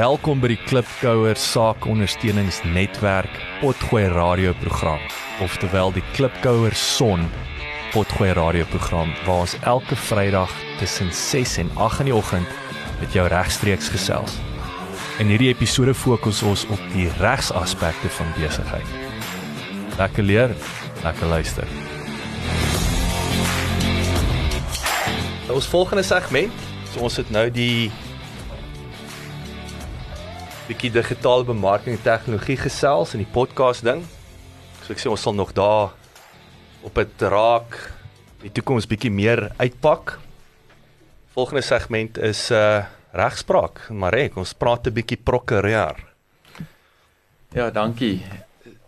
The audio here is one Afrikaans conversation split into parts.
Welkom by die Klipkouer Saakondersteuningsnetwerk Potgooi radioprogram, oftewel die Klipkouer Son Potgooi radioprogram waar ons elke Vrydag tussen 6 en 8 in die oggend met jou regstreeks gesels. In hierdie episode fokus ons op die regsaspekte van besigheid. Lekker leer, lekker luister. Ons volgende segment, so ons het nou die bietjie digitale bemarking en tegnologie gesels in die podcast ding. So ek sê ons sal nog daar op dit raak die toekoms bietjie meer uitpak. Volgende segment is uh regspraak. Marek, ons praat 'n bietjie prokureur. Ja, dankie.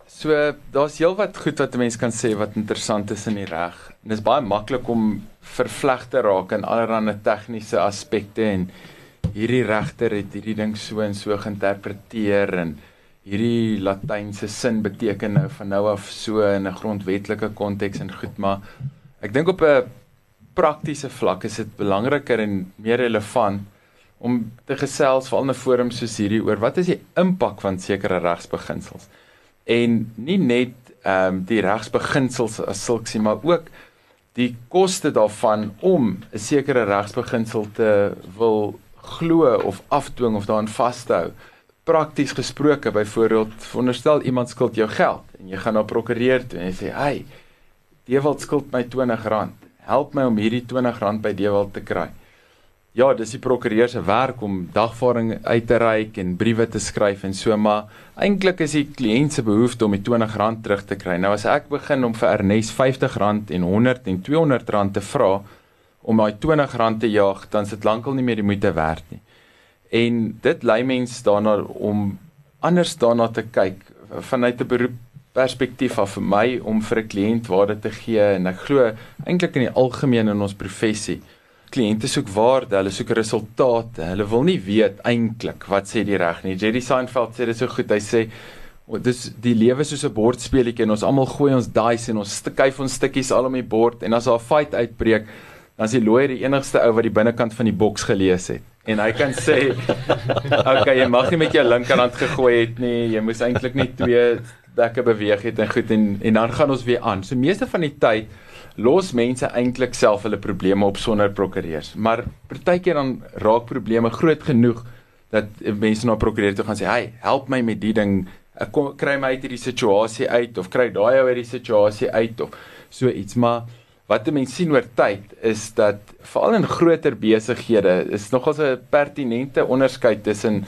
So daar's heelwat goed wat 'n mens kan sê wat interessant is in die reg. Dit is baie maklik om vervleg te raak in allerlei tegniese aspekte en hierdie regter het hierdie ding so en so geïnterpreteer en hierdie latynse sin beteken nou van nou af so in 'n grondwetlike konteks en goed, maar ek dink op 'n praktiese vlak is dit belangriker en meer relevant om te gesels veral in 'n forum soos hierdie oor wat is die impak van sekere regsbeginsels. En nie net ehm um, die regsbeginsels as sulks nie, maar ook die koste daarvan om 'n sekere regsbeginsel te wil glo of afdwing of daarin vashou. Prakties gesproke, byvoorbeeld, veronderstel iemand skuld jou geld en jy gaan na prokureur toe en jy sê, "Hey, Dewald skuld my R20. Help my om hierdie R20 by Dewald te kry." Ja, dis die prokureur se werk om dagvaarding uit te reik en briewe te skryf en so, maar eintlik is die kliënt se behoefte om die R20 terug te kry. Nou as ek begin om vir Ernest R50 en 100 en R200 te vra, om daai R20 te jaag, dan sit lankal nie meer die moeite werd nie. En dit lei mens daarna om anders daarna te kyk vanuit 'n beroep perspektief af vir my om vir 'n kliënt waarde te gee en ek glo eintlik in die algemeen in ons professie kliënte soek waarde, hulle soek resultate. Hulle wil nie weet eintlik wat sê die reg nie. Jerry Seinfeld sê dit so goed. Hy sê dis die lewe soos 'n bordspelletjie en ons almal gooi ons dice en ons skuif ons stukkies al om die bord en as daar 'n fight uitbreek, dan is die lawyer die enigste ou wat die binnekant van die boks gelees het. En hy kan sê, "Okay, jy mag nie met jou linkerhand gegooi het nie. Jy moes eintlik net twee dekke beweeg het en goed en en dan gaan ons weer aan." So meeste van die tyd los mense eintlik self hulle probleme op sonder prokureurs. Maar partykeer dan raak probleme groot genoeg dat mense na prokureur toe gaan sê, "Hey, help my met die ding. Ek kom kry my uit hierdie situasie uit of kry daai ou uit die situasie uit of so iets." Maar wat mense sien oor tyd is dat veral in groter besighede is nogals 'n pertinente onderskeid tussen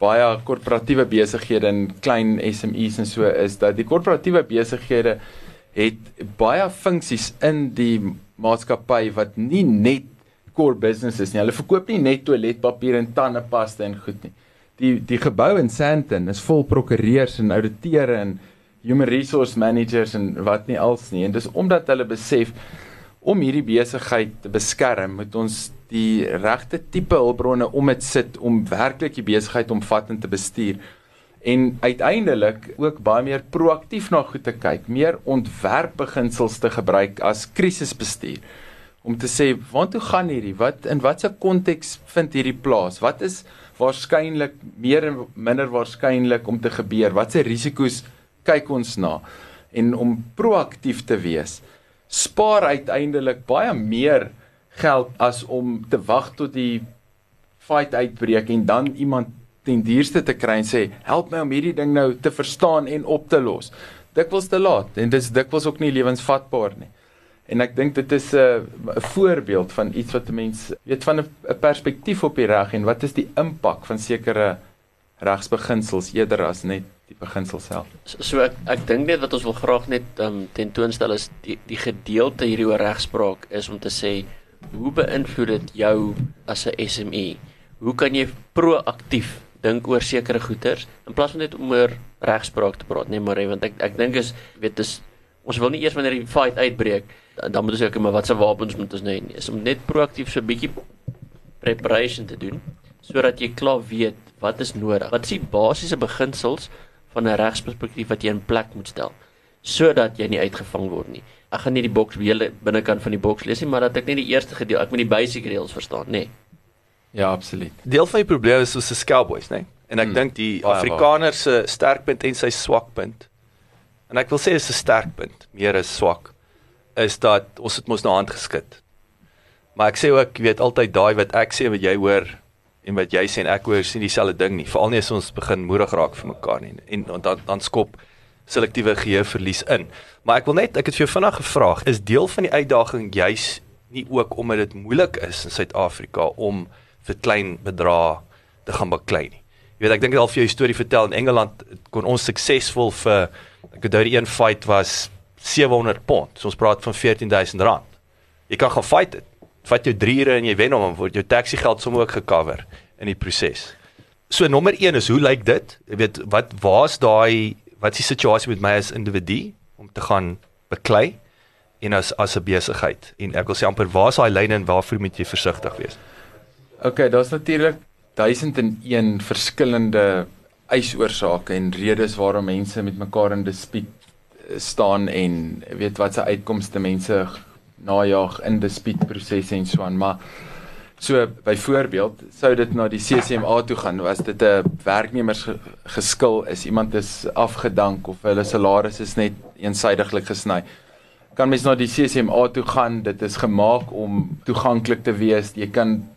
baie korporatiewe besighede en klein SMEs en so is dat die korporatiewe besighede het baie funksies in die maatskappy wat nie net core business is nie. Hulle verkoop nie net toiletpapier en tandepasta en goed nie. Die die gebou in Sandton is vol prokureurs en ouditeure en human resource managers en wat nie als nie. En dis omdat hulle besef om hierdie besigheid te beskerm moet ons die regte tipe hulpbronne om dit sit om werklik die besigheid omvattend te bestuur. En uiteindelik ook baie meer proaktief na goed te kyk meer ontwerpbeginsels te gebruik as krisisbestuur. Om te sê waartoe gaan hierdie? Wat in watter konteks vind hierdie plaas? Wat is waarskynlik meer en minder waarskynlik om te gebeur? Watse risiko's kyk ons na en om proaktief te wees spaar uiteindelik baie meer geld as om te wag tot die fight uitbreek en dan iemand ten duurste te kry en sê help my om hierdie ding nou te verstaan en op te los. Dikwels te laat en dis dikwels ook nie lewensvatbaar nie. En ek dink dit is 'n uh, voorbeeld van iets wat 'n mens weet van 'n perspektief op die reg en wat is die impak van sekere regsbeginsels eerder as net beginsel self. So, so ek ek dink net wat ons wil graag net um, tentoonstel is die die gedeelte hierdie oor regspraak is om te sê hoe beïnvloed dit jou as 'n SME? Hoe kan jy proaktief dink oor sekere goeters in plaas van net om oor regspraak te praat, nee maar want ek ek dink is weet dis ons wil nie eers wanneer die fight uitbreek dan moet ons ook maar watse wapens moet ons hê is om net proaktief so 'n bietjie preparation te doen sodat jy klaar weet wat is nodig. Wat is die basiese beginsels van 'n regsperspektief wat jy in plek moet stel sodat jy nie uitgevang word nie. Ek gaan nie die boks hele binnekant van die boks lees nie, maar dat ek net die eerste gedeelte, ek moet die basic reëls verstaan, nê. Nee. Ja, absoluut. Deel van die probleem is ons is Cowboys, né? Nee? En ek Hmm. dink die Afrikaner se sterkpunt en sy swakpunt. En ek wil sê dis 'n sterkpunt, meer as swak, is dat ons het mos na hand geskit. Maar ek sê ook, jy weet altyd daai wat ek sê wat jy hoor en wat jy sê en ek hoor sien dieselfde ding nie. Veral nie as ons begin moedig raak vir mekaar nie en, en dan dan skop selektiewe geheueverlies in. Maar ek wil net ek het vir jou vinnig gevra, is deel van die uitdaging juis nie ook omdat dit moeilik is in Suid-Afrika om vir klein bedrae te gaan baklei nie. Jy weet ek dink het al vir jou storie vertel in Engeland kon ons suksesvol vir ek onthou die een fight was 700 pond. So ons praat van 14000 rand. Jy kan gaan fight dit. Vat jou 3 ure en jy wen hom en word jou taxi geld sommer ook gecover in die proses. So nommer 1 is hoe lyk dit? Jy weet wat waar's daai wat is die situasie met my as individu om te gaan beklei en as as 'n besigheid en ek wil sê amper waar's daai lyne en waarvoor moet jy versigtig wees? Okay, daar's natuurlik 1001 verskillende eisoorsake en redes waarom mense met mekaar in dispuut eh, staan en weet wat se uitkomste mense najag in dispuutprosesse en so aan, maar so byvoorbeeld sou dit na die CCMA toe gaan, was dit 'n werknemers ge- geskil is iemand is afgedank of hulle salaris is net eensydiglik gesny kan mens na die CCMA toe gaan. Dit is gemaak om toeganklik te wees. Jy kan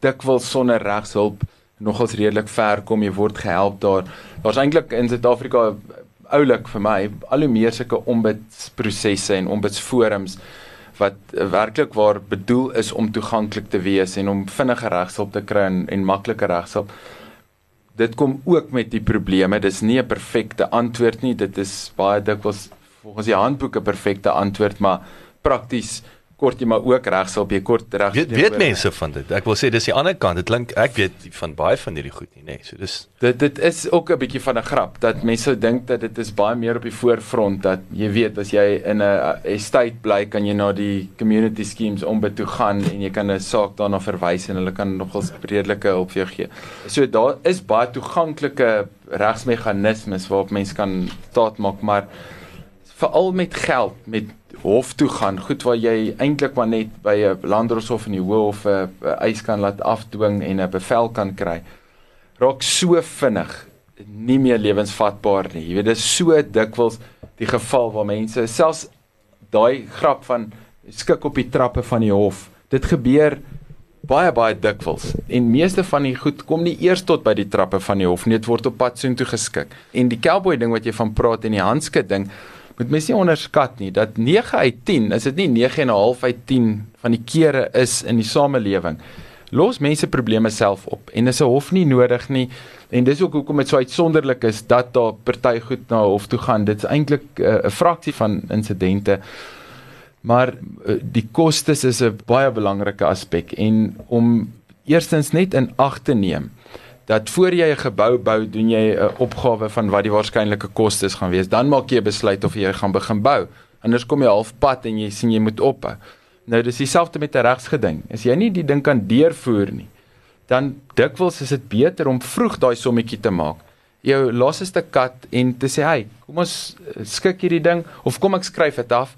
dikwels sonder regshulp nogals redelik ver kom. Jy word gehelp daar. Daar's eintlik in Suid-Afrika oulik vir my al hoe meer sulke ombudsprosesse en ombudsforums wat werklik waar bedoel is om toeganklik te wees en om vinnige regshulp te kry en, en maklike regshulp. Dit kom ook met die probleme. Dis nie 'n perfekte antwoord nie. Dit is baie dikwels volgens die handboek 'n perfekte antwoord, maar prakties kort jy maar ook regshulp, jy kort reg. Weet weet mense van dit. Ek wil sê dis die ander kant. Dit klink ek weet van baie van hierdie goed nie, nê. Nee. So dis Dit dit is ook 'n bietjie van 'n grap dat mense dink dat dit is baie meer op die voorfront dat jy weet as jy in 'n estate bly kan jy na die community schemes om by toe gaan en jy kan 'n saak daarna verwys en hulle kan nogals redelike hulp vir jou gee. So daar is baie toeganklike regsmeganismes waarop mense kan staat maak, maar veral met geld, met hof toe gaan, goed waar jy eintlik maar net by 'n landdroshof in die hof 'n eis kan laat afdwing en 'n bevel kan kry raak so vinnig nie meer lewensvatbaar nie. Jy weet dis so dikwels die geval waar mense selfs daai grap van skik op die trappe van die hof. Dit gebeur baie baie dikwels en meeste van die goed kom nie eers tot by die trappe van die hof nie. Dit word op pad soontoe geskik. En die cowboy ding wat jy van praat en die handskit ding moet mens nie onderskat nie dat 9 uit 10, is dit nie 9 en 'n half uit 10 van die kere is in die samelewing los mense probleme self op. En dis 'n hof nie nodig nie. En dis ook hoekom dit so uitsonderlik is dat daar party goed na hof toe gaan. Dit is eintlik uh, 'n fraksie van insidente maar uh, die kostes is 'n baie belangrike aspek en om eerstens net in ag te neem dat voor jy 'n gebou bou, doen jy 'n opgawe van wat die waarskynlike kostes gaan wees. Dan maak jy 'n besluit of jy gaan begin bou. Anders kom jy halfpad en jy sien jy moet ophou. Nou dis dieselfde met 'n regsgeding. As jy nie die ding kan deurvoer nie, dan dikwels is dit beter om vroeg daai sommetjie te maak. Jou laaste kat en te sê, "Hey, kom ons eh, skik hierdie ding of kom ek skryf dit af.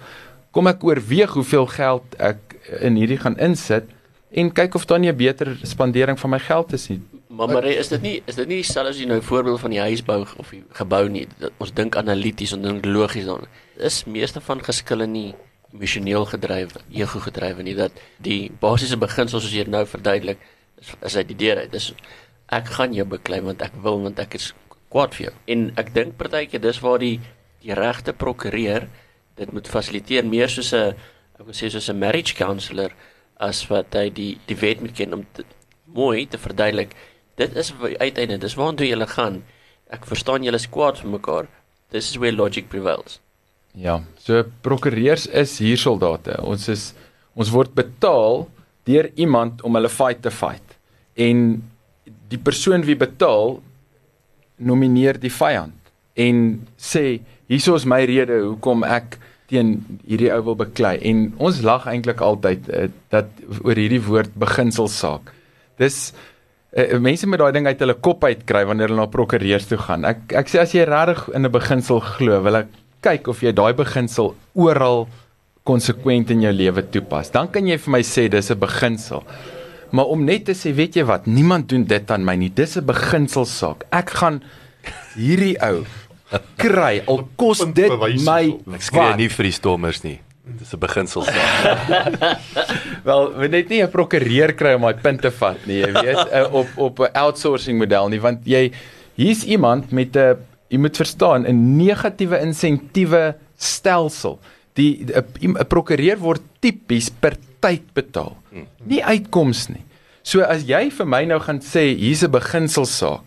Kom ek oorweeg hoeveel geld ek in hierdie gaan insit en kyk of daar nie 'n beter spandering van my geld is nie." Maar maar is dit nie is dit nie dieselfde as jy nou voorbeeld van die huisbou of die gebou nie. Dat ons dink analities en dink logies dan. Is meeste van geskille nie emosioneel gedrywe, ego gedrywe nie dat die basiese beginsels soos dit nou verduidelik is, is uit die deur uit. Dis ek gaan jou beklei want ek wil want ek is kwaad vir jou. En ek dink partykeer dis waar die die regte prokureur dit moet fasiliteer meer soos 'n ek wil sê soos 'n marriage counselor as wat hy die die wet moet ken om te, mooi te verduidelik. Dit is uiteindelik dis waartoe jy gaan. Ek verstaan julle is kwaad vir mekaar. This is where logic prevails. Ja, so prokureurs is hier soldate. Ons is ons word betaal deur iemand om hulle fight te fight. En die persoon wie betaal nomineer die vyand en sê hierso is my rede hoekom ek teen hierdie ou wil beklei. En ons lag eintlik altyd uh, dat oor hierdie woord beginselsaak. Dis uh, mense met daai ding uit hulle kop uitkry wanneer hulle na prokureurs toe gaan. Ek ek sê as jy regtig in 'n beginsel glo, wil ek kyk of jy daai beginsel oral konsekwent in jou lewe toepas. Dan kan jy vir my sê dis 'n beginsel. Maar om net te sê, weet jy wat, niemand doen dit aan my nie. Dis 'n beginselsaak. Ek gaan hierdie ou kry al kos dit my. Ek skree nie vir die stormers nie. Dis 'n beginsel saak. Wel, we net nie 'n prokureur kry om daai punt te vat nie, jy weet, uh, op op 'n outsourcing model nie, want jy hier's iemand met 'n jy moet verstaan 'n negatiewe insentiewe stelsel. Die 'n 'n prokureur word tipies per tyd betaal. Nie uitkoms nie. So as jy vir my nou gaan sê hier's 'n beginselsaak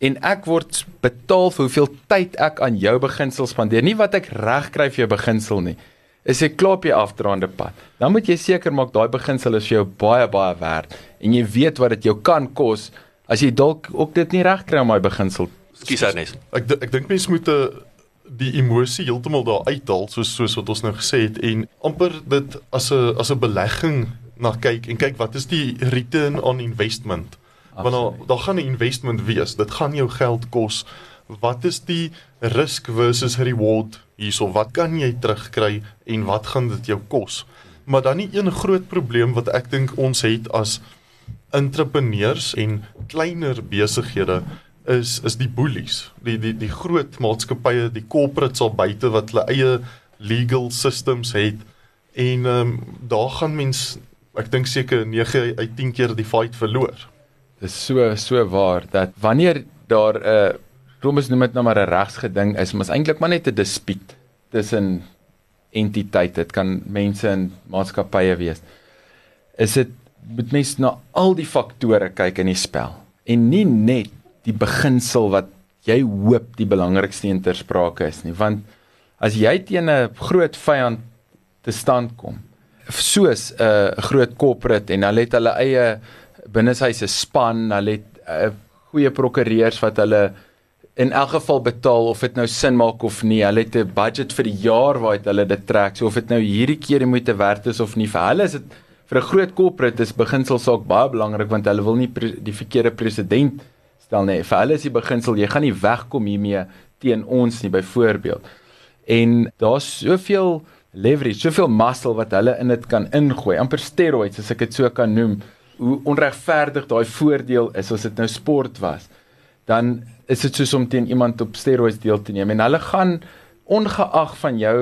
en ek word betaal vir hoeveel tyd ek aan jou beginsel spandeer, nie wat ek reg kry vir jou beginsel nie. Is ek klaar op jy afdraande pad. Dan moet jy seker maak daai beginsel is vir jou baie baie werd en jy weet wat dit jou kan kos as jy dalk ook dit nie reg kry om daai beginsel. Skus Ernest. Ek ek dink mense moet 'n die emosie heeltemal daar uithaal soos soos wat ons nou gesê het en amper dit as 'n as 'n belegging na kyk en kyk wat is die return on investment. Want daar daar gaan 'n investment wees. Dit gaan jou geld kos. Wat is die risk versus reward hierso? Wat kan jy terugkry en wat gaan dit jou kos? Maar dan nie een groot probleem wat ek dink ons het as entrepreneurs en kleiner besighede is is die boelies. Die die die groot maatskappye, die corporates al buite wat hulle eie legal systems het en ehm um, daar gaan mens ek dink seker 9 uit 10 keer die fight verloor. Dis so so waar dat wanneer daar 'n uh, Romeus noem dit nou maar 'n regsgeding is, maar is eintlik maar net 'n dispuut tussen entiteite. Dit kan mense in maatskappye wees. Is dit moet mens na al die faktore kyk in die spel en nie net die beginsel wat jy hoop die belangrikste een ter sprake is nie, want as jy teen 'n groot vyand te stand kom, soos 'n uh, groot corporate en hulle het hulle eie binneshuise span, hulle het uh, goeie prokureurs wat hulle in elk geval betaal of dit nou sin maak of nie. Hulle het 'n budget vir die jaar waaruit hulle dit trek. So of dit nou hierdie keer die moeite werd is of nie. Vir hulle is dit vir 'n groot corporate is beginsel saak baie belangrik want hulle wil nie die verkeerde president stel nie. Vir hulle is die beginsel jy gaan nie wegkom hiermee teen ons nie byvoorbeeld. En daar's soveel leverage, soveel muscle wat hulle in dit kan ingooi, amper steroids as ek dit so kan noem. Hoe onregverdig daai voordeel is as dit nou sport was. Dan is dit soos om teen iemand op steroids deel te neem en hulle gaan ongeag van jou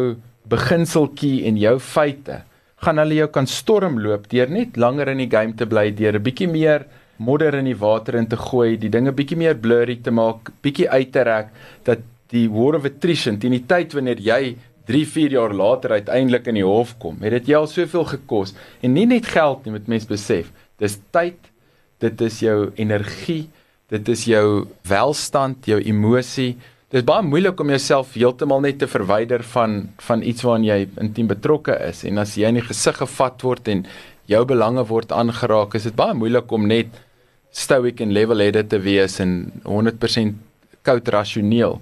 beginseltjie en jou feite gaan hulle jou kan stormloop deur net langer in die game te bly deur 'n bietjie meer modder in die water in te gooi, die dinge bietjie meer blurry te maak, bietjie uit te rek dat die war of attrition teen die tyd wanneer jy 3, 4 jaar later uiteindelik in die hof kom, het dit jou al soveel gekos en nie net geld nie, moet mens besef. Dis tyd, dit is jou energie, dit is jou welstand, jou emosie. Dis baie moeilik om jouself heeltemal net te verwyder van van iets waaraan jy intiem betrokke is en as jy in die gesig gevat word en jou belange word aangeraak, is dit baie moeilik om net stoic en level-headed te wees en 100% koud rasioneel.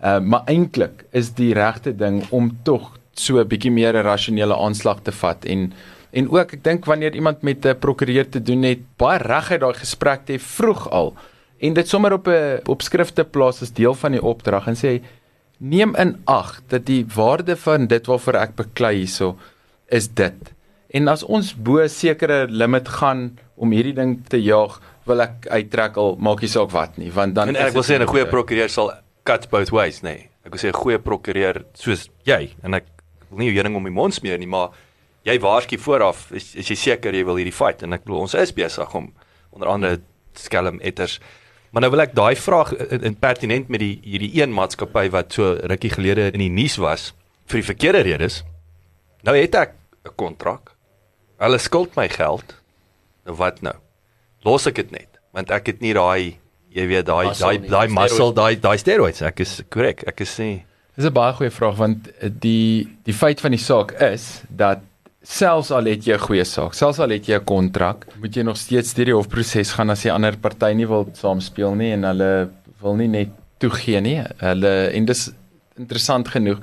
Uh maar eintlik is die regte ding om tog so 'n bietjie meer 'n rasionele aanslag te vat en en ook ek dink wanneer iemand met 'n prokureur te doen het, baie reguit daai gesprek te vroeg al en dit sommer op 'n op skrifte plaas as deel van die opdrag en sê neem in ag dat die waarde van dit waarvoor ek beklei hierso is dit. En as ons bo sekere limit gaan om hierdie ding te jaag, wil ek uittrek al maak nie saak wat nie, want dan En ek wil sê 'n goeie prokureur sal cut both ways, nê. Nee. Ek wil sê 'n goeie prokureur soos jy en ek wil nie jou heuning om die mond smeer nie, maar jy waarsku vooraf, is, is jy seker jy wil hierdie fight en ek bedoel ons is besig om onder andere skelm etters. Maar nou wil ek daai vraag in, in pertinent met die hierdie een maatskappy wat so rukkie gelede in die nuus was vir die verkeerde redes. Nou het ek 'n kontrak. Hulle skuld my geld. Nou wat nou? Los ek dit net want ek het nie daai jy weet daai daai daai muscle daai daai steroids ek is korrek ek is nie Dis 'n baie goeie vraag want eh, die die feit van die saak is dat selfs al het jy 'n goeie saak, selfs al het jy 'n kontrak, moet jy nog steeds deur die hofproses gaan as die ander party nie wil saamspeel nie en hulle wil nie net toegee nie. Hulle en dis interessant genoeg.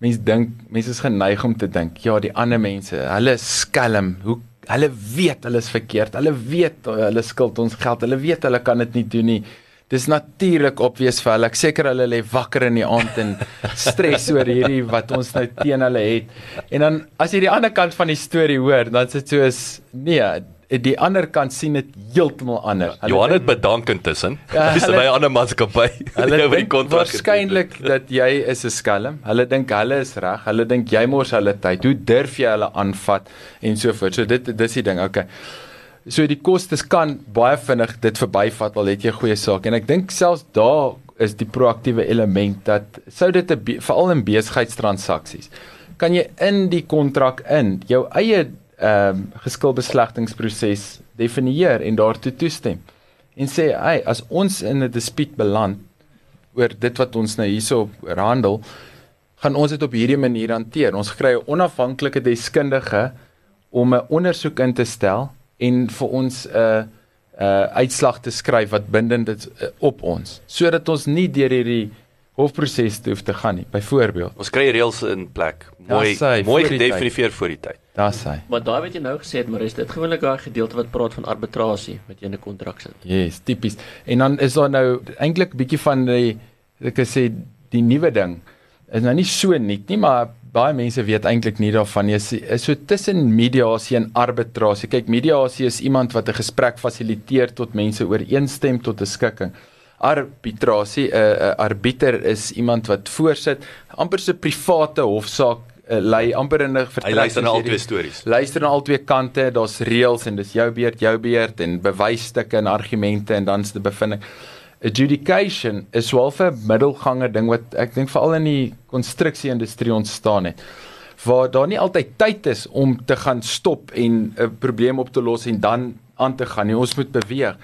Mense dink mense is geneig om te dink, ja, die ander mense, hulle skelm. Hoe hulle weet hulle is verkeerd. Hulle weet hulle skuld ons geld. Hulle weet hulle kan dit nie doen nie. Dis natuurlik obvious vir hulle. Ek seker hulle lê wakker in die aand en stres oor hierdie wat ons nou teen hulle het. En dan as jy die ander kant van die storie hoor, dan is dit soos nee, die ander kant sien dit heeltemal anders. Hulle Johan het bedank intussen. Ja, Dis hulle- by 'n ander maatskappy. Hulle die dink kontrak waarskynlik dat jy is 'n skelm. Hulle dink hulle is reg. Hulle dink jy mors hulle tyd. Hoe durf jy hulle aanvat en so voort. So dit dis die ding. Okay. So die kostes kan baie vinnig dit verbyvat al het jy 'n goeie saak. En ek dink selfs daar is die proaktiewe element dat sou dit 'n veral in besigheidstransaksies kan jy in die kontrak in jou eie ehm um, geskilbeslegtingsproses definieer en daartoe toestem en sê hey as ons in 'n dispuut beland oor dit wat ons nou hierso handel gaan ons dit op hierdie manier hanteer. Ons kry 'n onafhanklike deskundige om 'n ondersoek in te stel en vir ons 'n uh, 'n uh, uitslag te skryf wat bindend is uh, op ons sodat ons nie deur hierdie hofproses te hoef te gaan nie byvoorbeeld Ons kry reëls in plek. Mooi sy, mooi gedefinieer voor die tyd. daar's hy Maar daai wat jy nou gesê het, maar is dit gewoonlik daai gedeelte wat praat van arbitrasie wat jy in 'n kontrak sit. Yes, tipies. En dan is daar nou eintlik bietjie van die ek kan sê die nuwe ding. Is nou nie so nuut nie, maar baie mense weet eintlik nie daarvan. Jy is, so tussen mediasie en arbitrasie. Kyk, mediasie is iemand wat 'n gesprek fasiliteer tot mense ooreenstem tot 'n skikking. Arbitrasie, 'n uh, 'n arbiter is iemand wat voorsit, amper so 'n private hofsaak uh, lei amper in 'n Hy luister na al twee stories. luister na al twee kante, daar's reëls en dis jou beurt, jou beurt en bewysstukke en argumente en dan's die bevinding. Adjudication is wel 'n middelganger ding wat ek dink veral in die konstruksie-industrie ontstaan het waar daar nie altyd tyd is om te gaan stop en 'n probleem op te los en dan aan te gaan nie. Ons moet beweeg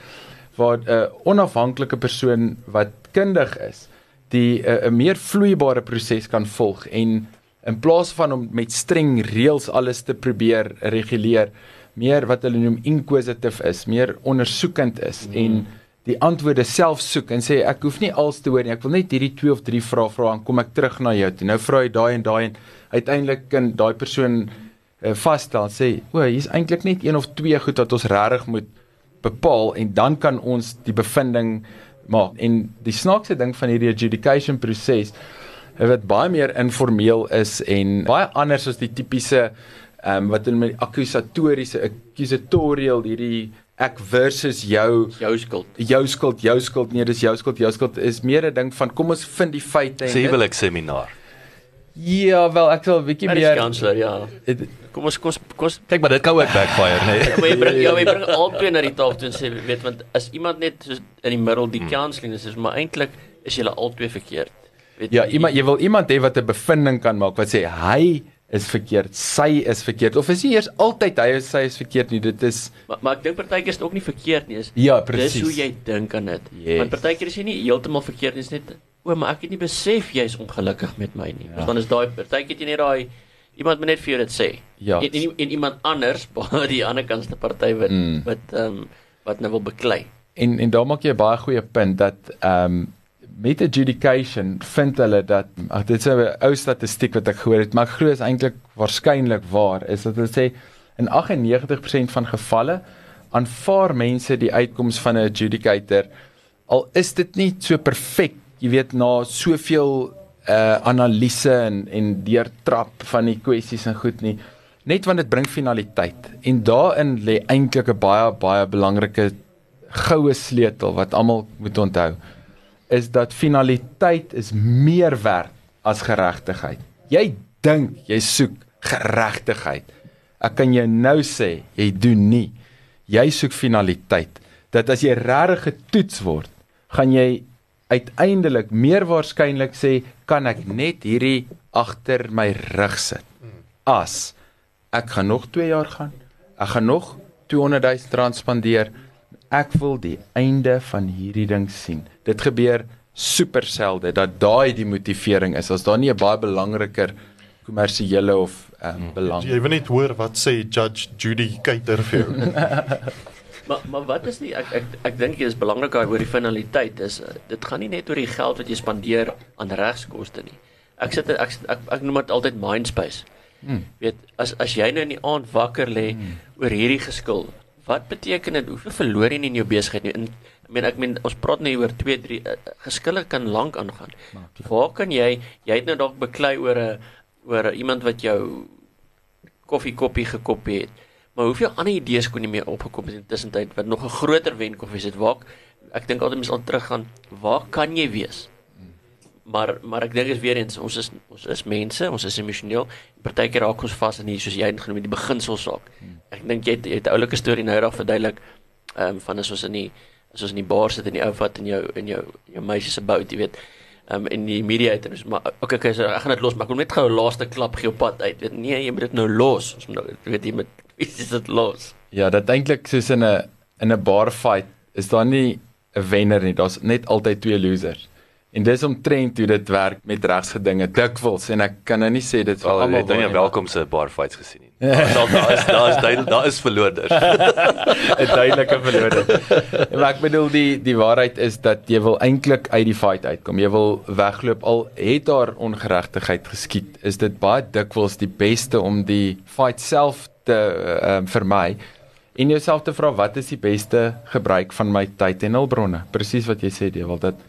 waar 'n onafhanklike persoon wat kundig is, die 'n 'n meer vloeibare proses kan volg en in plaas van om met streng reëls alles te probeer reguleer, meer wat hulle noem inquisitive is, meer ondersoekend is mm. en die antwoorde self soek en sê ek hoef nie als te hoor nie. Ek wil net hierdie 2 of 3 vrae vra en kom ek terug na jou toe. Nou vra jy daai en daai en uiteindelik kan daai persoon uh, vasstel sê, "O, hier's eintlik net een of twee goed wat ons regtig moet bepaal en dan kan ons die bevinding maak." En die snaakse ding van hierdie adjudication proses eh, wat baie meer informeel is en baie anders as die tipiese ehm um, wat hulle met akkusatoriese accusatorial hierdie ek versus jou Jou skuld. jou skuld jou skuld nee dis jou skuld jou skuld is meer 'n ding van kom ons vind die feite Sê dit- wil ek seminar. ja wel ek sal 'n bietjie Meer meer kansler, ja. het- Kom ons kom ons Kyk maar dit kan ook backfire, nê. Nee. maar jy bring ja, jy bring albei na die tafel toe en sê weet want as iemand net soos in die middel Hmm. die kanseling is, is maar eintlik is julle albei verkeerd. Weet ja iemand jy wil iemand hê wat 'n bevinding kan maak wat sê hy is verkeerd sy is verkeerd of is nie eers altyd hy of sy is verkeerd nie dit is Maar, maar ek dink partykeer is dit ook nie verkeerd nie. Is ja dis presies hoe jy dink aan dit. Yes. Want partykeer is jy nie heeltemal verkeerd nie, is net o, maar ek het nie besef jy's ongelukkig met my nie. Ja. Dan is daai partykeer jy net daai iemand moet net vir jou dit sê. Ja. En, en, en iemand anders, behalwe die ander kantste party wat Mm. wat ehm um, wat nou wil beklei. en en daar maak jy 'n baie goeie punt dat ehm um, met adjudication vind hulle dat ag dit is 'n ou statistiek wat ek gehoor het maar ek glo is eintlik waarskynlik waar is dat hulle sê in 98% van gevalle aanvaar mense die uitkoms van 'n adjudicator al is dit nie so perfek jy weet na soveel uh analise en en deurtrap van die kwessies en goed nie net want dit bring finaliteit. En daarin lê eintlik 'n baie baie belangrike goue sleutel wat almal moet onthou is dat finaliteit is meer werd as geregtigheid. Jy dink jy soek geregtigheid. Ek kan jou nou sê, jy doen nie. Jy soek finaliteit. Dat as jy regtig getoets word, gaan jy uiteindelik meer waarskynlik sê kan ek net hierdie agter my rug sit. As ek gaan nog 2 jaar gaan. Ek gaan nog 200 000 rand spandeer. Ek wil die einde van hierdie ding sien. Dit gebeur super selde dat daai die motivering is as daar nie 'n baie belangriker kommersiële of um, belang. Jy wil net hoor wat sê Judge Judy Kuyter vir jou. Maar maar wat is nie ek ek ek dink dit is belangrik oor die finaliteit is uh, dit gaan nie net oor die geld wat jy spandeer aan regskoste nie. Ek sit ek ek, ek noem dit altyd mind space. Hmm. Weet as as jy nou in die aand wakker lê Hmm. oor hierdie geskil, wat beteken dit? Hoeveel verloor jy nie in jou besigheid nie? In, ek meen ek meen ons praat nou oor 2 3 uh, geskille kan lank aangaan. Waar kan jy jy het nou dalk beklei oor 'n oor iemand wat jou koffiekoppie gekopie het. Maar hoeveel ander idees kon nie meer opgekom het in tussentyd wat nog 'n groter wen kon wees het waar ek dink altyd mens al teruggaan waar kan jy wees? Maar maar ek dink is weer eens ons is ons is mense, ons is emosioneel. Partykeer raak ons vas in hier soos jy genoem die beginsel saak. Ek dink jy het, jy het 'n oulike storie nou reg verduidelik ehm um, van as ons in die as ons in die bar sit in die ou vat in jou in jou jou meisie se bout, jy weet um, en die media het ons maar okay, okay so ek gaan dit los, maar ek wil net gou 'n laaste klap gee op pad uit. Weet nee, jy moet dit nou los. Ons moet nou weet jy moet is dit los. Ja, dit eintlik soos in 'n in 'n bar fight is daar nie 'n wenner nie. Daar's net altyd twee losers. En dis omtrent hoe dit werk met regsgedinge dikwels en ek kan nou nie sê dit Al het nou nie welkom se bar fights gesien nie. Daar daar is daar is duidelik daar is verloders. 'n duidelike verloder. maar ek bedoel die die waarheid is dat jy wil eintlik uit die fight uitkom. Jy wil wegloop al het daar ongeregtigheid geskied. Is dit baie dikwels die beste om die fight self te um, vermy en jouself te vra wat is die beste gebruik van my tyd en hulpbronne? Presies wat jy sê, Dewald, dat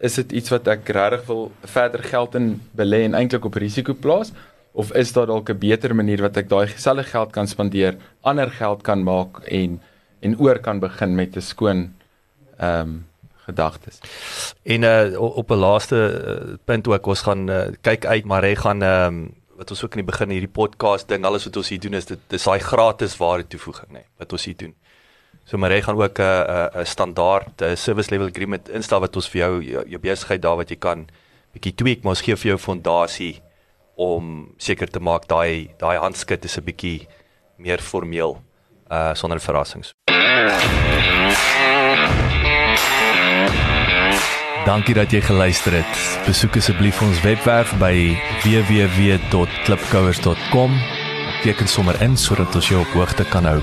is dit iets wat ek regtig wil verder geld in belê en eintlik op risiko plaas? of is daar dalk 'n beter manier wat ek daai selfe geld kan spandeer, ander geld kan maak en en oor kan begin met 'n skoon ehm um, gedagtes. En uh op 'n laaste uh, punt ook ons gaan uh, kyk uit maar hy gaan ehm um, wat ons ook in die begin hierdie podcast ding alles wat ons hier doen is dit dis daai gratis ware toevoeging nê nee, wat ons hier doen. So maar hy gaan ook 'n uh, 'n uh, standaard uh, service level agreement instel wat ons vir jou jou, jou besigheid daar wat jy kan bietjie tweak maar ons gee vir jou fondasie om seker te maak daai daai handskit is 'n bietjie meer formeel uh sonder verrassings. Dankie dat jy geluister het. Besoek asseblief ons webwerf by www.klipkouers.com. Teken sommer in sodat ons jou op hoogte kan hou.